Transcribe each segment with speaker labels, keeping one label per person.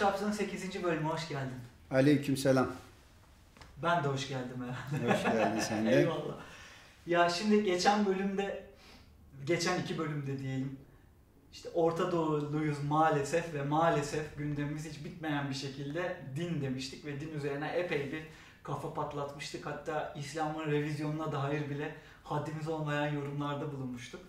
Speaker 1: Çarpsın 8. bölümü hoş geldin.
Speaker 2: Aleykümselam.
Speaker 1: Ben de hoş geldim herhalde.
Speaker 2: Hoş geldin sen de.
Speaker 1: Eyvallah. Ya şimdi geçen bölümde, geçen iki bölümde diyelim. İşte Orta Doğuluyuz maalesef ve maalesef gündemimiz hiç bitmeyen bir şekilde din demiştik ve din üzerine epey bir kafa patlatmıştık. Hatta İslam'ın revizyonuna dair bile haddimiz olmayan yorumlarda bulunmuştuk.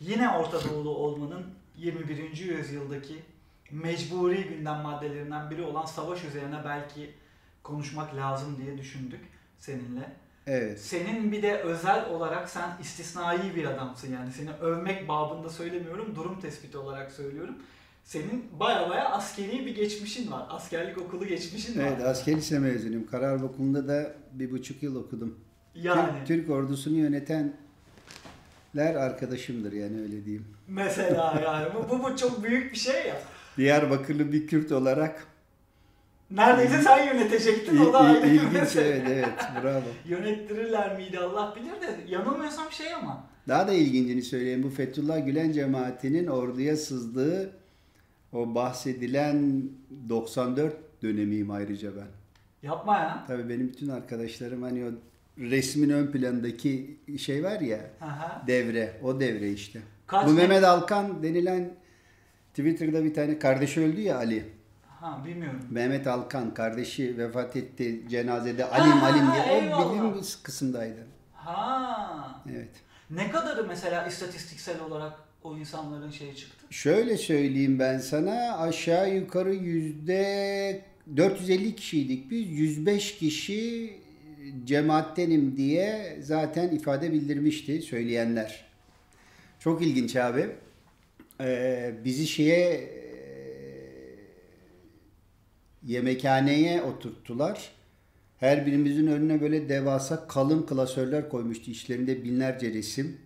Speaker 1: Yine Orta Doğulu olmanın 21. yüzyıldaki mecburi gündem maddelerinden biri olan savaş üzerine belki konuşmak lazım diye düşündük seninle.
Speaker 2: Evet.
Speaker 1: Senin bir de özel olarak sen istisnai bir adamsın yani seni övmek babında söylemiyorum durum tespiti olarak söylüyorum. Senin baya baya askeri bir geçmişin var. Askerlik okulu geçmişin var.
Speaker 2: Evet asker lise mezunuyum. Karar Okulu'nda da bir buçuk yıl okudum.
Speaker 1: Yani
Speaker 2: Türk, Türk ordusunu yönetenler arkadaşımdır yani öyle diyeyim.
Speaker 1: mesela yani bu, bu çok büyük bir şey ya.
Speaker 2: Diyarbakırlı bir Kürt olarak
Speaker 1: Neredeyse sen yönetecektin o da ayrı
Speaker 2: ilginç evet evet bravo.
Speaker 1: Yönettirirler miydi Allah bilir de yanılmıyorsam şey ama.
Speaker 2: Daha da ilgincini söyleyeyim. Bu Fethullah Gülen cemaatinin orduya sızdığı o bahsedilen 94 dönemiyim ayrıca ben.
Speaker 1: Yapma ya.
Speaker 2: Tabii benim bütün arkadaşlarım hani o resmin ön plandaki şey var ya
Speaker 1: Aha.
Speaker 2: devre o devre işte.
Speaker 1: Kaç
Speaker 2: Bu
Speaker 1: ne-
Speaker 2: Mehmet Alkan denilen Twitter'da bir tane kardeşi öldü ya Ali.
Speaker 1: Ha bilmiyorum.
Speaker 2: Mehmet Alkan kardeşi vefat etti cenazede Alim
Speaker 1: Ha,
Speaker 2: Alim diye. O
Speaker 1: eyvallah.
Speaker 2: bilim kısımdaydı.
Speaker 1: Ha.
Speaker 2: Evet.
Speaker 1: Ne kadarı mesela istatistiksel olarak o insanların şeyi çıktı?
Speaker 2: Şöyle söyleyeyim ben sana aşağı yukarı yüzde 450 kişiydik biz 105 kişi cemaattenim diye zaten ifade bildirmişti söyleyenler. Çok ilginç abi. Ee, bizi şeye e, yemekhaneye oturttular. Her birimizin önüne böyle devasa kalın klasörler koymuştu. İçlerinde binlerce resim.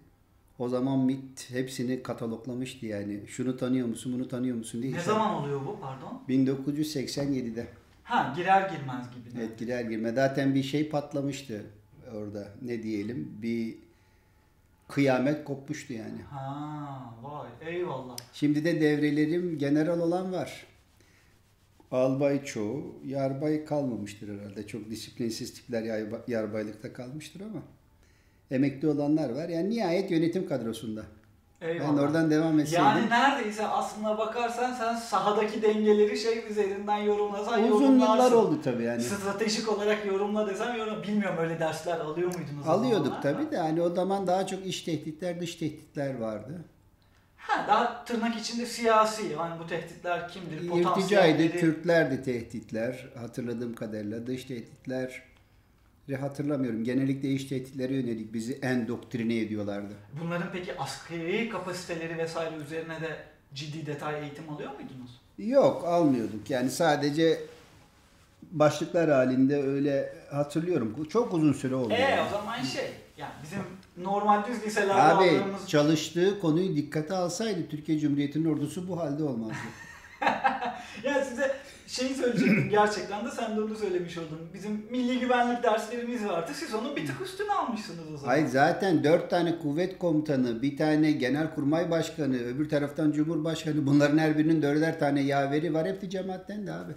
Speaker 2: O zaman MIT hepsini kataloglamıştı yani. Şunu tanıyor musun, bunu tanıyor musun diye.
Speaker 1: Ne zaman oluyor bu pardon?
Speaker 2: 1987'de.
Speaker 1: Ha girer girmez gibi.
Speaker 2: Evet girer girme. Zaten bir şey patlamıştı orada. Ne diyelim? Bir kıyamet kopmuştu yani.
Speaker 1: Ha vay eyvallah.
Speaker 2: Şimdi de devrelerim general olan var. Albay çoğu, yarbay kalmamıştır herhalde. Çok disiplinsiz tipler yarba- yarbaylıkta kalmıştır ama. Emekli olanlar var. Yani nihayet yönetim kadrosunda.
Speaker 1: Eyvallah.
Speaker 2: Ben oradan devam etseydim.
Speaker 1: Yani neredeyse aslına bakarsan sen sahadaki dengeleri şey üzerinden yorumlasan
Speaker 2: uzun
Speaker 1: yorumlarsın.
Speaker 2: yıllar oldu tabii yani.
Speaker 1: Stratejik olarak yorumla desem yorum. Bilmiyorum öyle dersler alıyor muydunuz?
Speaker 2: Alıyorduk tabii de hani o zaman daha çok iç tehditler, dış tehditler vardı.
Speaker 1: Ha daha tırnak içinde siyasi. Yani bu tehditler kimdir?
Speaker 2: İrticaydı,
Speaker 1: Potansiyelleri.
Speaker 2: Kürtlerdi tehditler hatırladığım kadarıyla. Dış tehditler hatırlamıyorum. Genellikle iç tehditlere yönelik bizi endoktrine ediyorlardı.
Speaker 1: Bunların peki askeri kapasiteleri vesaire üzerine de ciddi detay eğitim alıyor muydunuz?
Speaker 2: Yok almıyorduk yani sadece başlıklar halinde öyle hatırlıyorum. Çok uzun süre oldu.
Speaker 1: Eee
Speaker 2: yani.
Speaker 1: o zaman şey yani bizim normal düz liselerde
Speaker 2: Abi
Speaker 1: aldığımız
Speaker 2: çalıştığı konuyu dikkate alsaydı Türkiye Cumhuriyeti'nin ordusu bu halde olmazdı.
Speaker 1: şeyi söyleyecektim gerçekten de sen de onu söylemiş oldun. Bizim milli güvenlik derslerimiz vardı. Siz onun bir tık üstüne almışsınız o zaman.
Speaker 2: Hayır zaten dört tane kuvvet komutanı, bir tane genelkurmay başkanı, öbür taraftan cumhurbaşkanı bunların her birinin dörder tane yaveri var. Hepsi cemaatten de abi.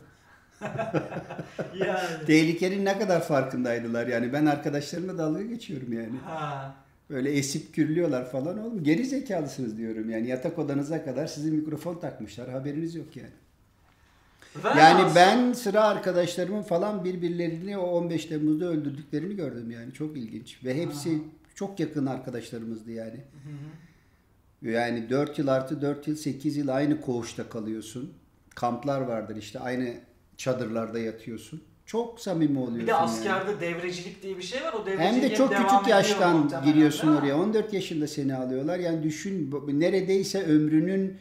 Speaker 1: Yani.
Speaker 2: Tehlikenin ne kadar farkındaydılar yani. Ben arkadaşlarımla dalga geçiyorum yani.
Speaker 1: Ha.
Speaker 2: Böyle esip gürlüyorlar falan oğlum. Geri zekalısınız diyorum yani. Yatak odanıza kadar size mikrofon takmışlar. Haberiniz yok yani.
Speaker 1: Ve
Speaker 2: Yani
Speaker 1: aslında-
Speaker 2: ben sıra arkadaşlarımın falan birbirlerini o 15 Temmuz'da öldürdüklerini gördüm yani. Çok ilginç. Ve hepsi çok yakın arkadaşlarımızdı yani.
Speaker 1: Hı hı.
Speaker 2: Yani 4 yıl artı 4 yıl 8 yıl aynı koğuşta kalıyorsun. Kamplar vardır işte aynı çadırlarda yatıyorsun. Çok samimi oluyorsun.
Speaker 1: Bir de
Speaker 2: yani.
Speaker 1: askerde devrecilik diye bir şey var. O devrecilik
Speaker 2: Hem de çok küçük yaştan giriyorsun oraya. 14 yaşında seni alıyorlar. Yani düşün neredeyse ömrünün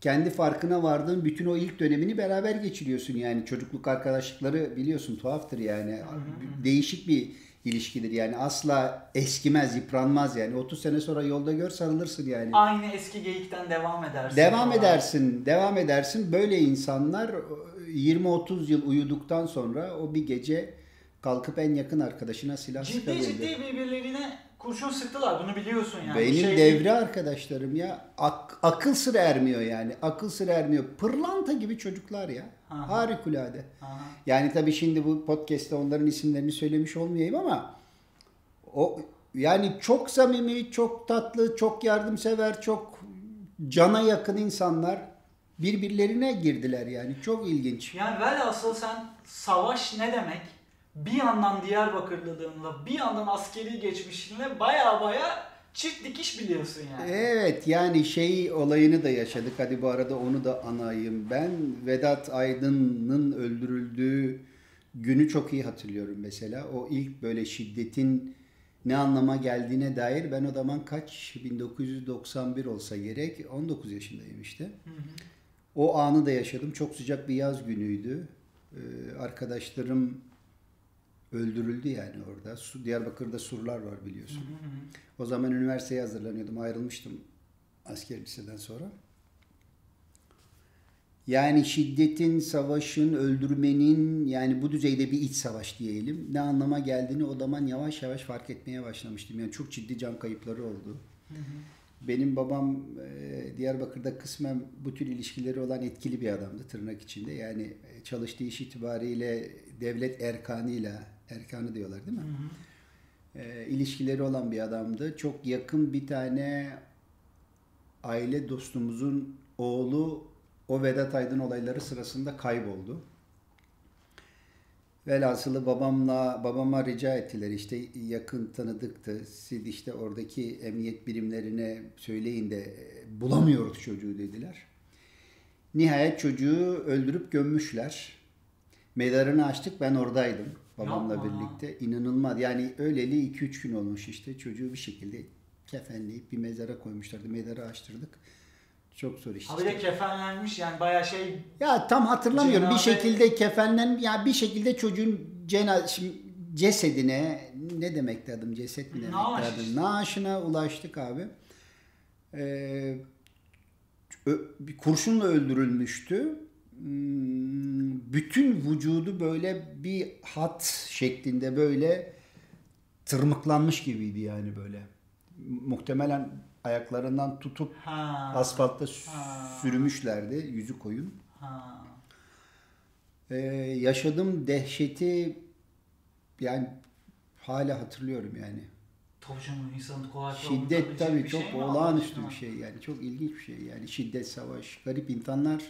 Speaker 2: kendi farkına vardığın bütün o ilk dönemini beraber geçiriyorsun. Yani çocukluk arkadaşlıkları biliyorsun tuhaftır yani. Değişik bir ilişkidir yani. Asla eskimez, yıpranmaz yani. 30 sene sonra yolda gör sarılırsın yani.
Speaker 1: Aynı eski geyikten devam edersin.
Speaker 2: Devam edersin, devam edersin. Böyle insanlar 20-30 yıl uyuduktan sonra o bir gece kalkıp en yakın arkadaşına silah
Speaker 1: Ciddi
Speaker 2: sıkabilir.
Speaker 1: ciddi birbirlerine kurşun sıktılar. Bunu biliyorsun yani.
Speaker 2: Benim
Speaker 1: Şey
Speaker 2: devre arkadaşlarım ya ak- akıl sır ermiyor yani. Akıl sır ermiyor. Pırlanta gibi çocuklar ya.
Speaker 1: Aha.
Speaker 2: Harikulade.
Speaker 1: Aha.
Speaker 2: Yani tabii şimdi bu podcast'te onların isimlerini söylemiş olmayayım ama o yani çok samimi, çok tatlı, çok yardımsever, çok cana yakın insanlar birbirlerine girdiler yani. Çok ilginç.
Speaker 1: Yani velhasıl sen savaş ne demek? Bir yandan Diyarbakırlılığınla, bir yandan askeri geçmişinle baya baya çift dikiş biliyorsun yani.
Speaker 2: Evet yani şey olayını da yaşadık. Hadi bu arada onu da anayım. Ben Vedat Aydın'ın öldürüldüğü günü çok iyi hatırlıyorum mesela. O ilk böyle şiddetin ne anlama geldiğine dair ben o zaman kaç 1991 olsa gerek 19 yaşındayım işte.
Speaker 1: Hı hı.
Speaker 2: O anı da yaşadım. Çok sıcak bir yaz günüydü. Ee, arkadaşlarım öldürüldü yani orada. Su, Diyarbakır'da surlar var biliyorsun.
Speaker 1: Hı hı hı.
Speaker 2: O zaman üniversiteye hazırlanıyordum. Ayrılmıştım asker liseden sonra. Yani şiddetin, savaşın, öldürmenin yani bu düzeyde bir iç savaş diyelim. Ne anlama geldiğini o zaman yavaş yavaş fark etmeye başlamıştım. Yani çok ciddi can kayıpları oldu.
Speaker 1: Hı hı.
Speaker 2: Benim babam e, Diyarbakır'da kısmen bu tür ilişkileri olan etkili bir adamdı tırnak içinde. Yani e, çalıştığı iş itibariyle devlet erkanıyla, erkanı diyorlar değil mi?
Speaker 1: Hı hı.
Speaker 2: e, ilişkileri olan bir adamdı. Çok yakın bir tane aile dostumuzun oğlu o Vedat Aydın olayları sırasında kayboldu. Velhasılı babamla babama rica ettiler işte yakın tanıdıktı. Siz işte oradaki emniyet birimlerine söyleyin de e, bulamıyoruz çocuğu dediler. Nihayet çocuğu öldürüp gömmüşler. Mezarını açtık ben oradaydım babamla
Speaker 1: Yapma.
Speaker 2: birlikte. İnanılmaz yani öyleli 2-3 gün olmuş işte çocuğu bir şekilde kefenleyip bir mezara koymuşlardı. Mezarı açtırdık. Çok zor iş.
Speaker 1: Ha bir de kefenlenmiş yani baya şey
Speaker 2: Ya tam hatırlamıyorum. Bir
Speaker 1: Cenaze-
Speaker 2: şekilde kefenlen ya bir şekilde çocuğun cena şimdi cesedine ne demekti adım ceset mi
Speaker 1: Naaş
Speaker 2: adım?
Speaker 1: işte.
Speaker 2: Naaşına ulaştık abi. Ee, ö- bir kurşunla öldürülmüştü. Hmm, Bütün vücudu böyle bir hat şeklinde böyle tırmıklanmış gibiydi yani böyle. Muhtemelen ayaklarından tutup
Speaker 1: ha.
Speaker 2: asfaltta
Speaker 1: Ha.
Speaker 2: sürmüşlerdi yüzü koyun.
Speaker 1: Ha.
Speaker 2: Ee, yaşadığım dehşeti yani hala hatırlıyorum yani.
Speaker 1: Tabii canım insanın kolay
Speaker 2: Şiddet tabii
Speaker 1: bir
Speaker 2: çok
Speaker 1: şey
Speaker 2: olağanüstü bir şey yani. Çok ilginç bir şey yani. Şiddet, savaş, garip insanlar.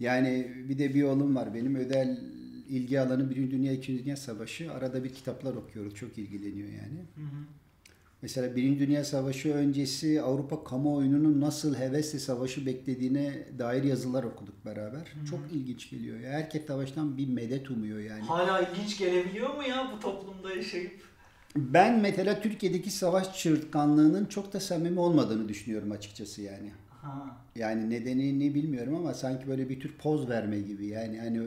Speaker 2: Yani bir de bir oğlum var benim özel ilgi alanı Birinci Dünya, İkinci Dünya Savaşı. Arada bir kitaplar okuyoruz. Çok ilgileniyor yani.
Speaker 1: Hı hı.
Speaker 2: Mesela Birinci Dünya Savaşı öncesi Avrupa kamuoyunun nasıl hevesle savaşı beklediğine dair yazılar okuduk beraber. Çok ilginç geliyor. Ya. Herkes savaştan bir medet umuyor yani.
Speaker 1: Hala ilginç gelebiliyor mu ya bu toplumda yaşayıp?
Speaker 2: Ben mesela Türkiye'deki savaş çığırtkanlığının çok da samimi olmadığını düşünüyorum açıkçası yani.
Speaker 1: Ha.
Speaker 2: Yani nedenini bilmiyorum ama sanki böyle bir tür poz verme gibi. Yani hani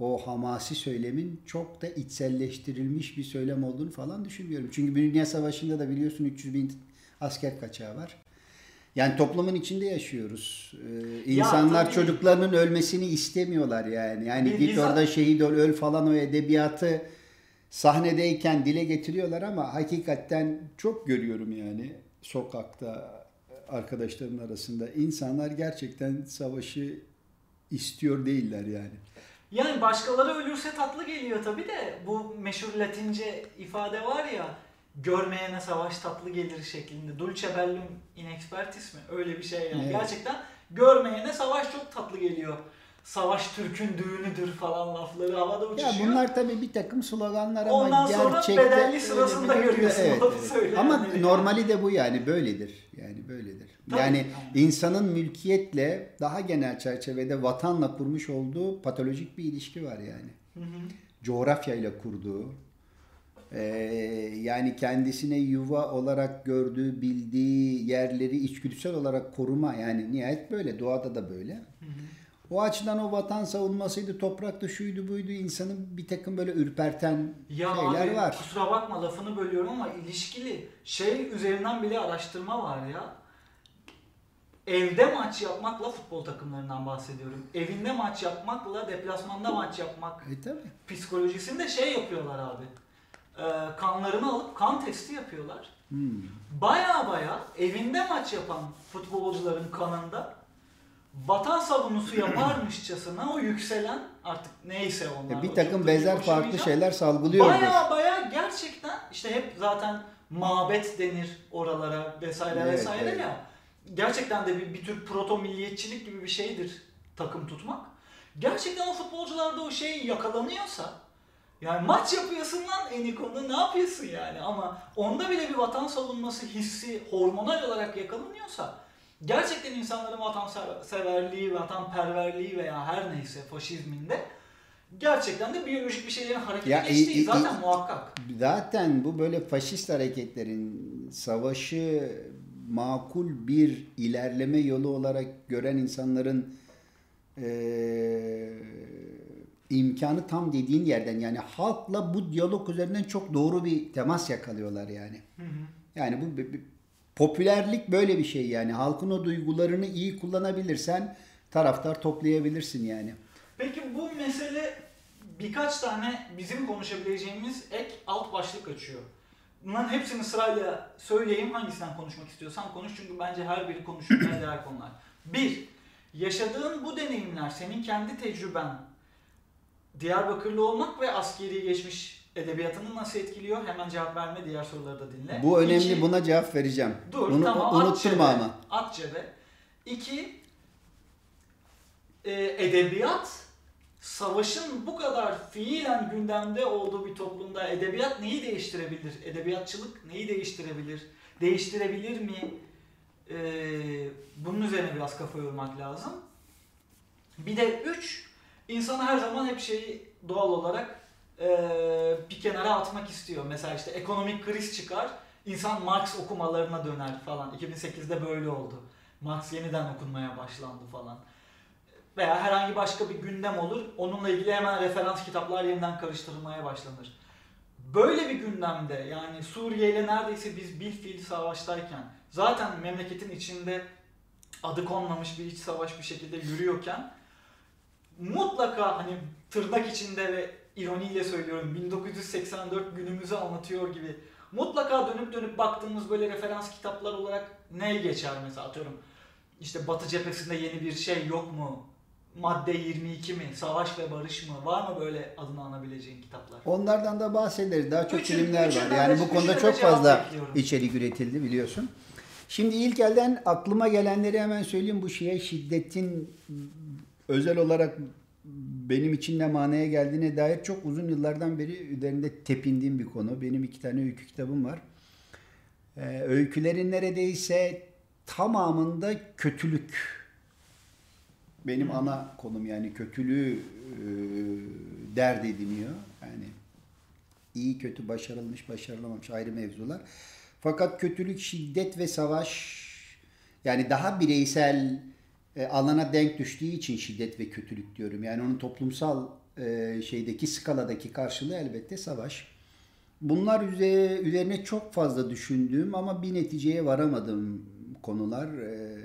Speaker 2: o hamasi söylemin çok da içselleştirilmiş bir söylem olduğunu falan düşünmüyorum. Çünkü Birinci Dünya Savaşı'nda da biliyorsun 300 bin asker kaçağı var. Yani toplumun içinde yaşıyoruz. Ee,
Speaker 1: Ya
Speaker 2: insanlar
Speaker 1: tabii.
Speaker 2: çocuklarının ölmesini istemiyorlar yani. Yani
Speaker 1: Bir
Speaker 2: git orada şehit ol, öl falan o edebiyatı sahnedeyken dile getiriyorlar ama hakikaten çok görüyorum yani sokakta arkadaşlarımın arasında insanlar gerçekten savaşı istiyor değiller yani.
Speaker 1: Yani başkaları ölürse tatlı geliyor tabi de bu meşhur latince ifade var ya görmeyene savaş tatlı gelir şeklinde. Dulce bellum in expertis mi? Öyle bir şey yani.
Speaker 2: Evet.
Speaker 1: Gerçekten görmeyene savaş çok tatlı geliyor. Savaş Türk'ün düğünüdür falan lafları havada
Speaker 2: Ya
Speaker 1: uçuşuyor.
Speaker 2: bunlar tabii bir takım sloganlar ama
Speaker 1: Ondan sonra
Speaker 2: gerçekten
Speaker 1: bedelli
Speaker 2: öyle
Speaker 1: sırasında görüyorsun,
Speaker 2: Evet, evet. Ama
Speaker 1: yani.
Speaker 2: normali de bu yani böyledir. Yani böyledir.
Speaker 1: Tabii.
Speaker 2: Yani insanın mülkiyetle daha genel çerçevede vatanla kurmuş olduğu patolojik bir ilişki var yani.
Speaker 1: Hı hı.
Speaker 2: coğrafyayla kurduğu, yani kendisine yuva olarak gördüğü, bildiği yerleri içgüdüsel olarak koruma yani nihayet böyle, doğada da böyle.
Speaker 1: Hı hı.
Speaker 2: O açıdan o vatan savunmasıydı, toprakta şuydu buydu insanın bir takım böyle ürperten
Speaker 1: Ya
Speaker 2: şeyler
Speaker 1: abi
Speaker 2: var.
Speaker 1: kusura bakma lafını bölüyorum ama ilişkili şey üzerinden bile araştırma var ya. Evde maç yapmakla futbol takımlarından bahsediyorum. Evinde maç yapmakla deplasmanda maç yapmak
Speaker 2: E tabi.
Speaker 1: psikolojisinde şey yapıyorlar abi. e, kanlarını alıp kan testi yapıyorlar.
Speaker 2: Hmm.
Speaker 1: Baya baya evinde maç yapan futbolcuların kanında vatan savunusu yaparmışçasına o yükselen artık neyse onlar.
Speaker 2: E, bir takım benzer farklı şeyler salgılıyordur.
Speaker 1: Baya baya gerçekten işte hep zaten mabet denir oralara vesaire
Speaker 2: Evet,
Speaker 1: vesaire
Speaker 2: evet.
Speaker 1: ya. Gerçekten de bir, bir tür proto milliyetçilik gibi bir şeydir takım tutmak. Gerçekten o futbolcularda o şey yakalanıyorsa yani maç yapıyorsun lan Eniko'nda ne yapıyorsun yani ama onda bile bir vatan savunması hissi hormonal olarak yakalanıyorsa gerçekten insanların vatanseverliği, vatanperverliği veya her neyse faşizminde gerçekten de biyolojik bir şeylerin harekete
Speaker 2: Ya,
Speaker 1: geçtiği
Speaker 2: i- i-
Speaker 1: zaten
Speaker 2: i-
Speaker 1: muhakkak.
Speaker 2: Zaten bu böyle faşist hareketlerin savaşı makul bir ilerleme yolu olarak gören insanların eee, imkanı tam dediğin yerden yani halkla bu diyalog üzerinden çok doğru bir temas yakalıyorlar yani. Yani bu bir- bir- popülerlik böyle bir şey yani halkın o duygularını iyi kullanabilirsen taraftar toplayabilirsin yani.
Speaker 1: Peki bu mesele birkaç tane bizim konuşabileceğimiz ek alt başlık açıyor. Bunların hepsini sırayla söyleyeyim. Hangisinden konuşmak istiyorsan konuş. Çünkü bence her biri konuşulmaya değer konular. Bir, yaşadığın bu deneyimler, senin kendi tecrüben, Diyarbakırlı olmak ve askeri geçmiş edebiyatını nasıl etkiliyor? Hemen cevap verme, diğer soruları da dinle.
Speaker 2: Bu önemli
Speaker 1: İki,
Speaker 2: buna cevap vereceğim.
Speaker 1: Dur
Speaker 2: Bunu
Speaker 1: tamam
Speaker 2: unutturma
Speaker 1: cebe,
Speaker 2: ama.
Speaker 1: At cebe. İki, e, edebiyat savaşın bu kadar fiilen gündemde olduğu bir toplumda edebiyat neyi değiştirebilir? Edebiyatçılık neyi değiştirebilir? Değiştirebilir mi? E, bunun üzerine biraz kafa yormak lazım. Bir de üç, insanı her zaman hep şeyi doğal olarak e, bir kenara atmak istiyor. Mesela işte ekonomik kriz çıkar, insan Marx okumalarına döner falan. 2008'de böyle oldu. Marx yeniden okunmaya başlandı falan. Veya herhangi başka bir gündem olur, onunla ilgili hemen referans kitaplar yeniden karıştırılmaya başlanır. Böyle bir gündemde yani Suriye ile neredeyse biz bir fiil savaştayken zaten memleketin içinde adı konmamış bir iç savaş bir şekilde yürüyorken mutlaka hani tırnak içinde ve ironiyle söylüyorum 1984 günümüzü anlatıyor gibi mutlaka dönüp dönüp baktığımız böyle referans kitaplar olarak ne geçer mesela atıyorum işte Batı cephesinde yeni bir şey yok mu? Madde 22 mi? Savaş ve barış mı? Var mı böyle adını anabileceğin kitaplar?
Speaker 2: Onlardan da bahsederiz. Daha çok
Speaker 1: Üçün-
Speaker 2: filmler var.
Speaker 1: üçünden
Speaker 2: Yani bu konuda çok fazla
Speaker 1: bekliyorum.
Speaker 2: içerik üretildi biliyorsun. Şimdi ilk elden aklıma gelenleri hemen söyleyeyim. Bu şeye şiddetin özel olarak benim için ne manaya geldiğine dair çok uzun yıllardan beri üzerinde tepindiğim bir konu. Benim iki tane öykü kitabım var. Ee, öykülerin neredeyse tamamında kötülük. Benim
Speaker 1: Hı.
Speaker 2: ana konum yani kötülüğü e, dert ediniyor. Yani iyi kötü başarılmış başarılamamış ayrı mevzular. Fakat kötülük, şiddet ve savaş yani daha bireysel e, alana denk düştüğü için şiddet ve kötülük diyorum. Yani onun toplumsal e, şeydeki skaladaki karşılığı elbette savaş. Bunlar üze- üzerine çok fazla düşündüğüm ama bir neticeye varamadığım konular. E,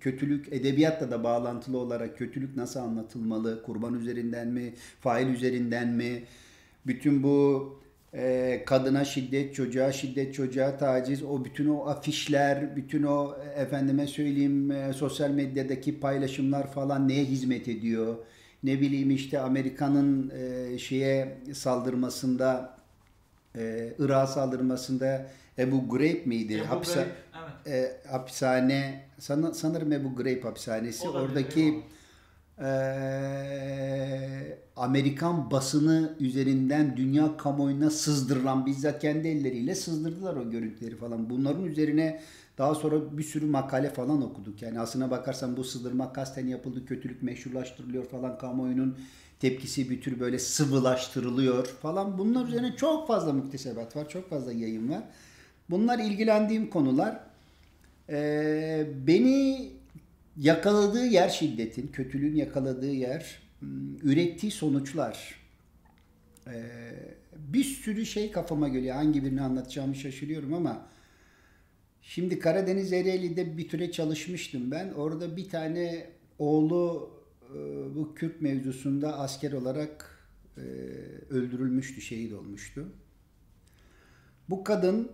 Speaker 2: kötülük, edebiyatla da bağlantılı olarak kötülük nasıl anlatılmalı? Kurban üzerinden mi? Fail üzerinden mi? Bütün bu e, kadına şiddet, çocuğa şiddet, çocuğa taciz, o bütün o afişler, bütün o efendime söyleyeyim e, sosyal medyadaki paylaşımlar falan neye hizmet ediyor? Ne bileyim işte Amerika'nın e, şeye saldırmasında, e, Irak'a saldırmasında Ebu Ghraib miydi?
Speaker 1: Ebu
Speaker 2: Hapse-
Speaker 1: Ghraib, evet.
Speaker 2: e, hapishane sana, sanırım Ebu Ghraib hapishanesi
Speaker 1: Olabilir,
Speaker 2: oradaki
Speaker 1: eyvallah.
Speaker 2: E, Amerikan basını üzerinden dünya kamuoyuna sızdırılan bizzat kendi elleriyle sızdırdılar o görüntüleri falan. Bunların üzerine daha sonra bir sürü makale falan okuduk. Yani aslına bakarsan bu sızdırma kasten yapıldı, kötülük meşrulaştırılıyor falan kamuoyunun tepkisi bir tür böyle sıvılaştırılıyor falan. Bunlar üzerine çok fazla muktesebat var, çok fazla yayın var. Bunlar ilgilendiğim konular. Ee, beni yakaladığı yer şiddetin, kötülüğün yakaladığı yer, hmm, ürettiği sonuçlar. Ee, bir sürü şey kafama geliyor. Hangi birini anlatacağımı şaşırıyorum ama şimdi Karadeniz Ereğli'de bir süre çalışmıştım ben. Orada bir tane oğlu e, bu Kürt mevzusunda asker olarak e, öldürülmüştü, şehit olmuştu. Bu kadın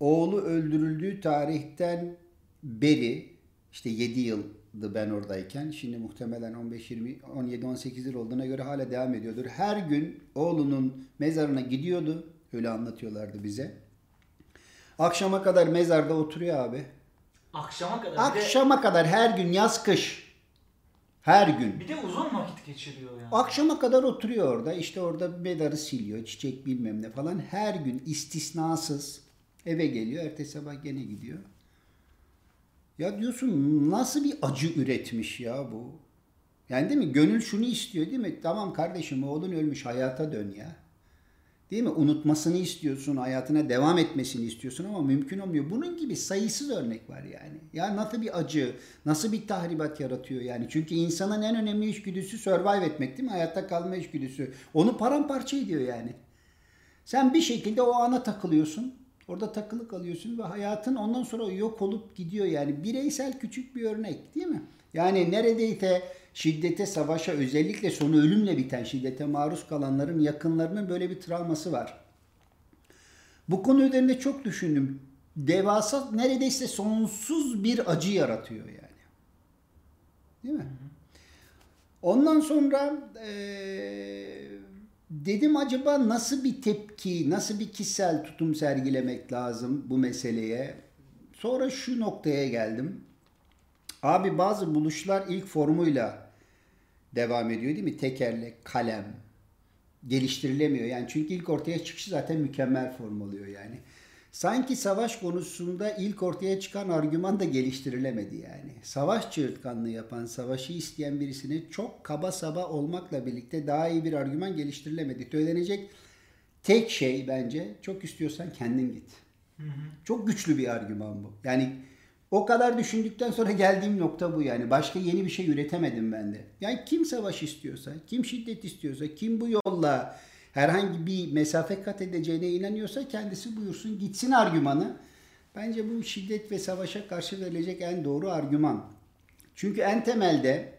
Speaker 2: oğlu öldürüldüğü tarihten beri işte 7 yıldı ben oradayken. Şimdi muhtemelen 15 20 17 18 yıl olduğuna göre hala devam ediyordur. Her gün oğlunun mezarına gidiyordu. Öyle anlatıyorlardı bize. Akşama kadar mezarda oturuyor abi.
Speaker 1: Akşama kadar.
Speaker 2: Akşama kadar her gün yaz kış. Her gün.
Speaker 1: Bir de, bir de uzun vakit geçiriyor yani.
Speaker 2: Akşama kadar oturuyor orada. İşte orada medarı siliyor. Çiçek bilmem ne falan. Her gün istisnasız eve geliyor. Ertesi sabah gene gidiyor. Ya diyorsun nasıl bir acı üretmiş ya bu. Yani değil mi? Gönül şunu istiyor değil mi? Tamam kardeşim oğlun ölmüş hayata dön ya. Değil mi? Unutmasını istiyorsun, hayatına devam etmesini istiyorsun ama mümkün olmuyor. Bunun gibi sayısız örnek var yani. Ya nasıl bir acı, nasıl bir tahribat yaratıyor yani. Çünkü insanın en önemli içgüdüsü survive etmek değil mi? Hayatta kalma içgüdüsü. Onu paramparça ediyor yani. Sen bir şekilde o ana takılıyorsun. Orada takılı kalıyorsun ve hayatın ondan sonra yok olup gidiyor yani. Bireysel küçük bir örnek değil mi? Yani neredeyse şiddete, savaşa özellikle sonu ölümle biten şiddete maruz kalanların yakınlarının böyle bir travması var. Bu konu üzerinde çok düşündüm. Devasa neredeyse sonsuz bir acı yaratıyor yani. Değil mi? Ondan sonra ee, dedim acaba nasıl bir tepki, nasıl bir kişisel tutum sergilemek lazım bu meseleye? Sonra şu noktaya geldim. Abi bazı buluşlar ilk formuyla devam ediyor değil mi? Tekerlek, kalem geliştirilemiyor. Yani çünkü ilk ortaya çıkışı zaten mükemmel form oluyor yani. Sanki savaş konusunda ilk ortaya çıkan argüman da geliştirilemedi yani. Savaş çığırtkanlığı yapan, savaşı isteyen birisine çok kaba saba olmakla birlikte daha iyi bir argüman geliştirilemedi. Söylenecek tek şey bence çok istiyorsan kendin git. Hı hı. Çok güçlü bir argüman bu. Yani o kadar düşündükten sonra geldiğim nokta bu yani. Başka yeni bir şey üretemedim ben de. Yani kim savaş istiyorsa, kim şiddet istiyorsa, kim bu yolla herhangi bir mesafe kat edeceğine inanıyorsa kendisi buyursun gitsin argümanı. Bence bu şiddet ve savaşa karşı verilecek en doğru argüman. Çünkü en temelde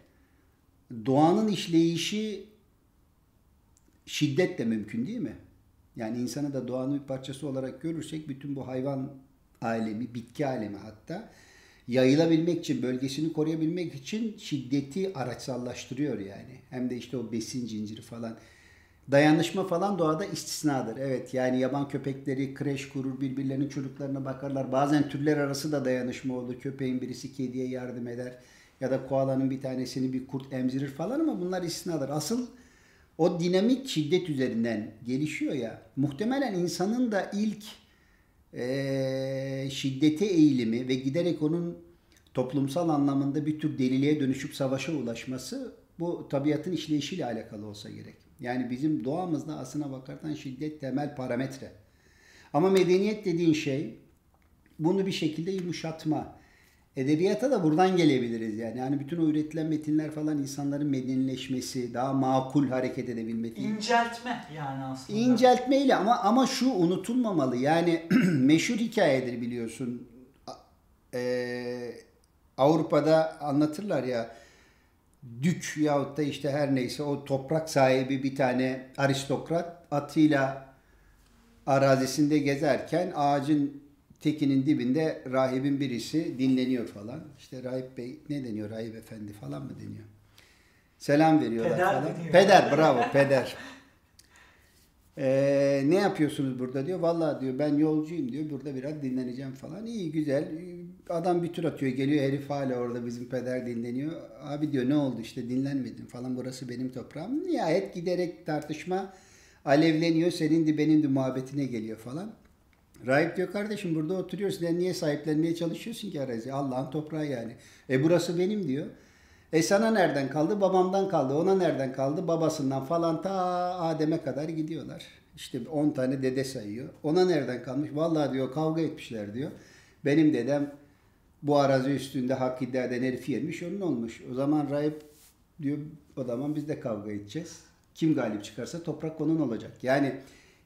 Speaker 2: doğanın işleyişi şiddetle mümkün değil mi? Yani insanı da doğanın bir parçası olarak görürsek bütün bu hayvan alemi, bitki alemi hatta yayılabilmek için, bölgesini koruyabilmek için şiddeti araçsallaştırıyor yani. Hem de işte o besin zinciri falan. Dayanışma falan doğada istisnadır. Evet yani yaban köpekleri kreş kurur, birbirlerinin çocuklarına bakarlar. Bazen türler arası da dayanışma olur. Köpeğin birisi kediye yardım eder. Ya da koalanın bir tanesini bir kurt emzirir falan ama bunlar istisnadır. Asıl o dinamik şiddet üzerinden gelişiyor ya. Muhtemelen insanın da ilk e, şiddete eğilimi ve giderek onun toplumsal anlamında bir tür deliliğe dönüşüp savaşa ulaşması bu tabiatın işleyişiyle alakalı olsa gerek. Yani bizim doğamızda aslına bakarsan şiddet temel parametre. Ama medeniyet dediğin şey bunu bir şekilde yumuşatma. Edebiyata da buradan gelebiliriz yani. Yani bütün o üretilen metinler falan insanların medenileşmesi, daha makul hareket edebilmesi.
Speaker 1: İnceltme yani aslında.
Speaker 2: İnceltmeyle ama ama şu unutulmamalı. Yani meşhur hikayedir biliyorsun. Ee, Avrupa'da anlatırlar ya dük yahut da işte her neyse o toprak sahibi bir tane aristokrat atıyla arazisinde gezerken ağacın tekinin dibinde rahibin birisi dinleniyor falan. İşte rahip bey ne deniyor rahip efendi falan mı deniyor? Selam veriyorlar
Speaker 1: Peder
Speaker 2: falan.
Speaker 1: deniyor.
Speaker 2: Peder bravo peder. Ee, ne yapıyorsunuz burada diyor. Vallahi diyor ben yolcuyum diyor. Burada biraz dinleneceğim falan. İyi güzel. Adam bir tur atıyor. Geliyor herif hala orada bizim peder dinleniyor. Abi diyor ne oldu işte dinlenmedim falan. Burası benim toprağım. Nihayet giderek tartışma alevleniyor. Senin de benim de muhabbetine geliyor falan. Rahip diyor kardeşim burada oturuyorsun. Sen niye sahiplenmeye çalışıyorsun ki arazi? Allah'ın toprağı yani. E burası benim diyor. E sana nereden kaldı? Babamdan kaldı. Ona nereden kaldı? Babasından falan ta Adem'e kadar gidiyorlar. İşte 10 tane dede sayıyor. Ona nereden kalmış? Vallahi diyor kavga etmişler diyor. Benim dedem bu arazi üstünde hak iddia eden herifi yemiş onun olmuş. O zaman rahip diyor o zaman biz de kavga edeceğiz. Kim galip çıkarsa toprak onun olacak. Yani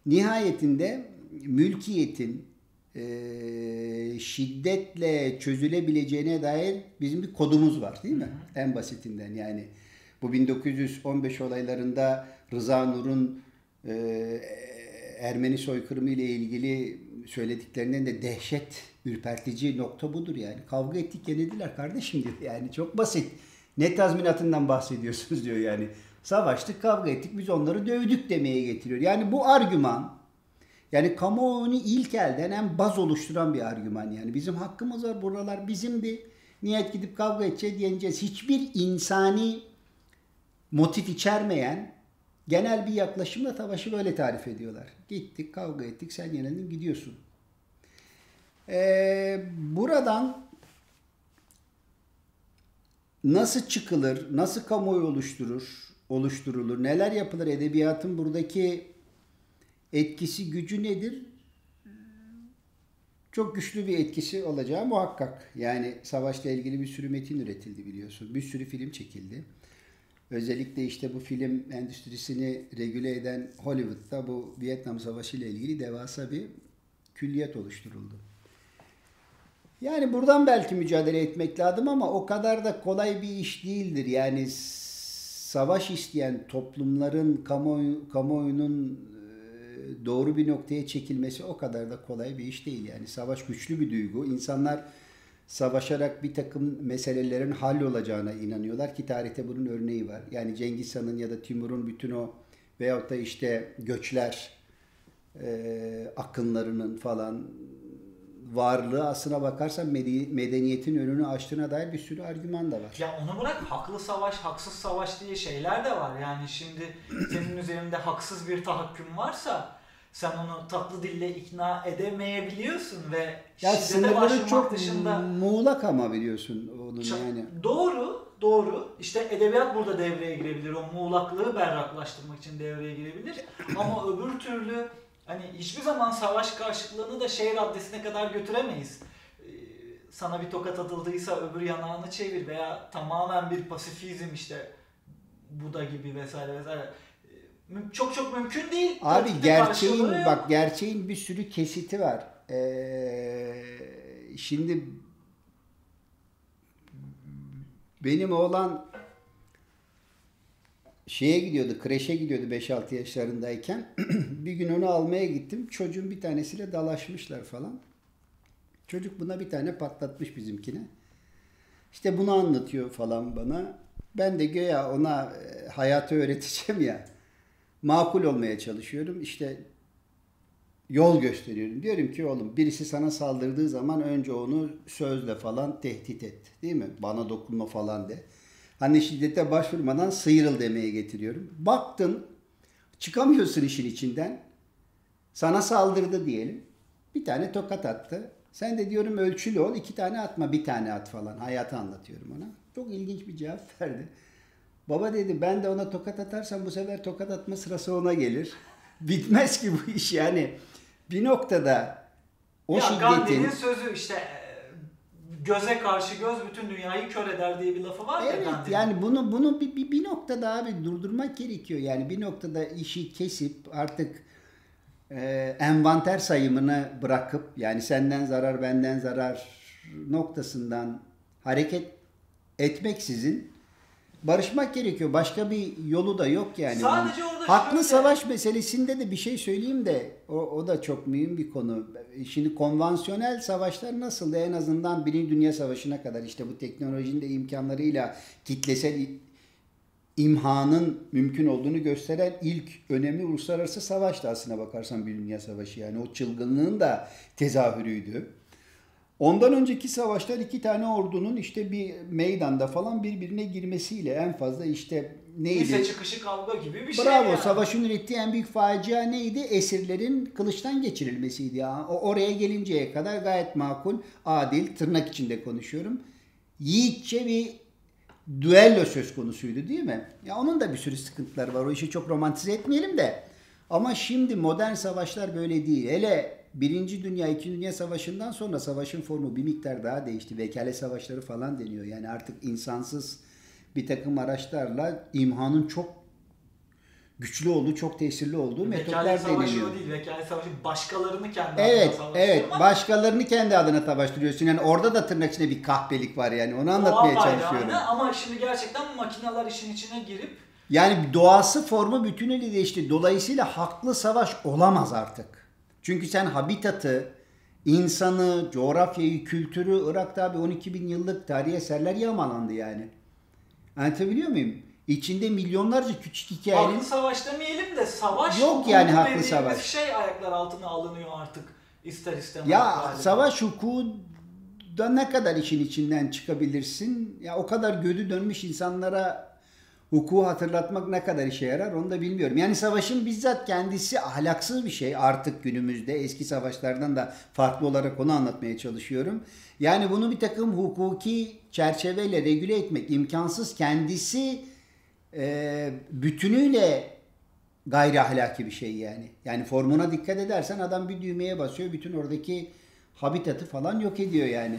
Speaker 2: nihayetinde mülkiyetin e, şiddetle çözülebileceğine dair bizim bir kodumuz var değil mi? Hı hı. En basitinden yani. Bu 1915 olaylarında Rıza Nur'un e, Ermeni soykırımı ile ilgili söylediklerinden de dehşet ürpertici nokta budur yani. Kavga ettik yenildiler kardeşim diyor. Yani çok basit. Ne tazminatından bahsediyorsunuz diyor yani. Savaştık, kavga ettik, biz onları dövdük demeye getiriyor. Yani bu argüman yani kamuoyunu ilk elden en baz oluşturan bir argüman yani. Bizim hakkımız var buralar bizimdi. Niyet gidip kavga edeceğiz yeneceğiz. Hiçbir insani motif içermeyen genel bir yaklaşımla savaşı böyle tarif ediyorlar. Gittik kavga ettik sen yenildin gidiyorsun. Ee, buradan nasıl çıkılır, nasıl kamuoyu oluşturur, oluşturulur, neler yapılır, edebiyatın buradaki etkisi, gücü nedir? Çok güçlü bir etkisi olacağı muhakkak. Yani savaşla ilgili bir sürü metin üretildi biliyorsun. Bir sürü film çekildi. Özellikle işte bu film endüstrisini regüle eden Hollywood'da bu Vietnam Savaşı ile ilgili devasa bir külliyat oluşturuldu. Yani buradan belki mücadele etmek lazım ama o kadar da kolay bir iş değildir. Yani savaş isteyen toplumların kamuoyu, kamuoyunun e, doğru bir noktaya çekilmesi o kadar da kolay bir iş değil. Yani savaş güçlü bir duygu. İnsanlar savaşarak bir takım meselelerin hallolacağına inanıyorlar ki tarihte bunun örneği var. Yani Cengiz Han'ın ya da Timur'un bütün o veyahut da işte göçler e, akınlarının falan varlığı aslına bakarsan medeniyetin önünü açtığına dair bir sürü argüman da var.
Speaker 1: Ya onu bırak haklı savaş, haksız savaş diye şeyler de var. Yani şimdi senin üzerinde haksız bir tahakküm varsa sen onu tatlı dille ikna edemeyebiliyorsun ve
Speaker 2: ya şiddete çok dışında muğlak ama biliyorsun onun çok, yani.
Speaker 1: Doğru, doğru. İşte edebiyat burada devreye girebilir. O muğlaklığı berraklaştırmak için devreye girebilir. ama öbür türlü hani hiçbir zaman savaş karşıtlığını da şey raddesine kadar götüremeyiz. Ee, sana bir tokat atıldıysa öbür yanağını çevir veya tamamen bir pasifizm işte Buda gibi vesaire vesaire çok çok mümkün değil.
Speaker 2: Abi gerçeğin bak gerçeğin bir sürü kesiti var. Ee, şimdi benim oğlan şeye gidiyordu, kreşe gidiyordu 5-6 yaşlarındayken. bir gün onu almaya gittim. Çocuğun bir tanesiyle dalaşmışlar falan. Çocuk buna bir tane patlatmış bizimkine. İşte bunu anlatıyor falan bana. Ben de göya ona e, hayatı öğreteceğim ya makul olmaya çalışıyorum. İşte yol gösteriyorum. Diyorum ki oğlum birisi sana saldırdığı zaman önce onu sözle falan tehdit et. Değil mi? Bana dokunma falan de. Hani şiddete başvurmadan sıyrıl demeye getiriyorum. Baktın çıkamıyorsun işin içinden. Sana saldırdı diyelim. Bir tane tokat attı. Sen de diyorum ölçülü ol. iki tane atma bir tane at falan. Hayatı anlatıyorum ona. Çok ilginç bir cevap verdi. Baba dedi ben de ona tokat atarsam bu sefer tokat atma sırası ona gelir. Bitmez ki bu iş yani. Bir noktada o
Speaker 1: ya
Speaker 2: şiddetin...
Speaker 1: Gandhi'nin sözü işte e, göze karşı göz bütün dünyayı kör eder diye bir lafı var
Speaker 2: evet, ya Gandhi'nin. Yani bunu bunu bir, bir, bir noktada abi durdurmak gerekiyor. Yani bir noktada işi kesip artık e, envanter sayımını bırakıp yani senden zarar benden zarar noktasından hareket etmeksizin barışmak gerekiyor. Başka bir yolu da yok yani.
Speaker 1: Sadece orada
Speaker 2: Haklı şöyle... savaş meselesinde de bir şey söyleyeyim de o, o da çok mühim bir konu. Şimdi konvansiyonel savaşlar nasıl en azından Birinci Dünya Savaşı'na kadar işte bu teknolojinin de imkanlarıyla kitlesel imhanın mümkün olduğunu gösteren ilk önemli uluslararası savaştı aslına bakarsan bir dünya savaşı yani o çılgınlığın da tezahürüydü. Ondan önceki savaşlar iki tane ordunun işte bir meydanda falan birbirine girmesiyle en fazla işte neydi?
Speaker 1: Lise çıkışı kavga gibi bir şey
Speaker 2: Bravo, yani. savaşın ürettiği en büyük facia neydi? Esirlerin kılıçtan geçirilmesiydi. Ya. O oraya gelinceye kadar gayet makul, adil, tırnak içinde konuşuyorum. Yiğitçe bir düello söz konusuydu değil mi? Ya onun da bir sürü sıkıntıları var. O işi çok romantize etmeyelim de. Ama şimdi modern savaşlar böyle değil. Hele Birinci Dünya, İkinci Dünya Savaşı'ndan sonra savaşın formu bir miktar daha değişti. Vekale savaşları falan deniyor. Yani artık insansız bir takım araçlarla imhanın çok güçlü olduğu, çok tesirli olduğu
Speaker 1: vekale
Speaker 2: metotlar deniliyor. Vekale
Speaker 1: savaşı o değil. Vekale savaşı başkalarını kendi
Speaker 2: evet,
Speaker 1: adına.
Speaker 2: Evet, başkalarını kendi adına savaştırıyorsun. Yani orada da tırnak içinde bir kahpelik var yani. Onu anlatmaya çalışıyorum.
Speaker 1: Yani. Ama şimdi gerçekten makineler işin içine girip
Speaker 2: Yani doğası formu bütünüyle değişti. Dolayısıyla haklı savaş olamaz artık. Çünkü sen habitatı, insanı, coğrafyayı, kültürü Irak'ta abi 12 bin yıllık tarihi eserler yağmalandı yani. Anlatabiliyor muyum? İçinde milyonlarca küçük hikayenin
Speaker 1: Haklı savaş demeyelim de savaş
Speaker 2: Yok yani haklı savaş.
Speaker 1: şey ayaklar altına alınıyor artık ister istemez.
Speaker 2: Ya
Speaker 1: galiba.
Speaker 2: savaş hukuku da ne kadar işin içinden çıkabilirsin? Ya o kadar gödü dönmüş insanlara hukuku hatırlatmak ne kadar işe yarar onu da bilmiyorum. Yani savaşın bizzat kendisi ahlaksız bir şey artık günümüzde. Eski savaşlardan da farklı olarak onu anlatmaya çalışıyorum. Yani bunu bir takım hukuki çerçeveyle regüle etmek imkansız. Kendisi e, bütünüyle gayri ahlaki bir şey yani. Yani formuna dikkat edersen adam bir düğmeye basıyor bütün oradaki habitatı falan yok ediyor yani.